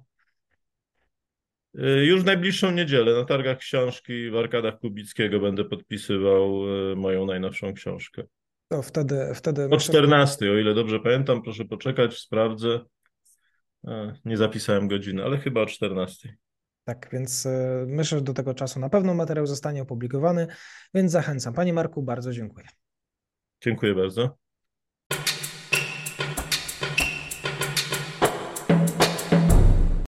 Y, już w najbliższą niedzielę na targach książki w Arkadach Kubickiego będę podpisywał y, moją najnowszą książkę. To wtedy, wtedy. O 14, o ile dobrze pamiętam, proszę poczekać, sprawdzę. Nie zapisałem godziny, ale chyba o 14. Tak, więc y, myślę, że do tego czasu na pewno materiał zostanie opublikowany, więc zachęcam. Panie Marku, bardzo dziękuję. Dziękuję bardzo.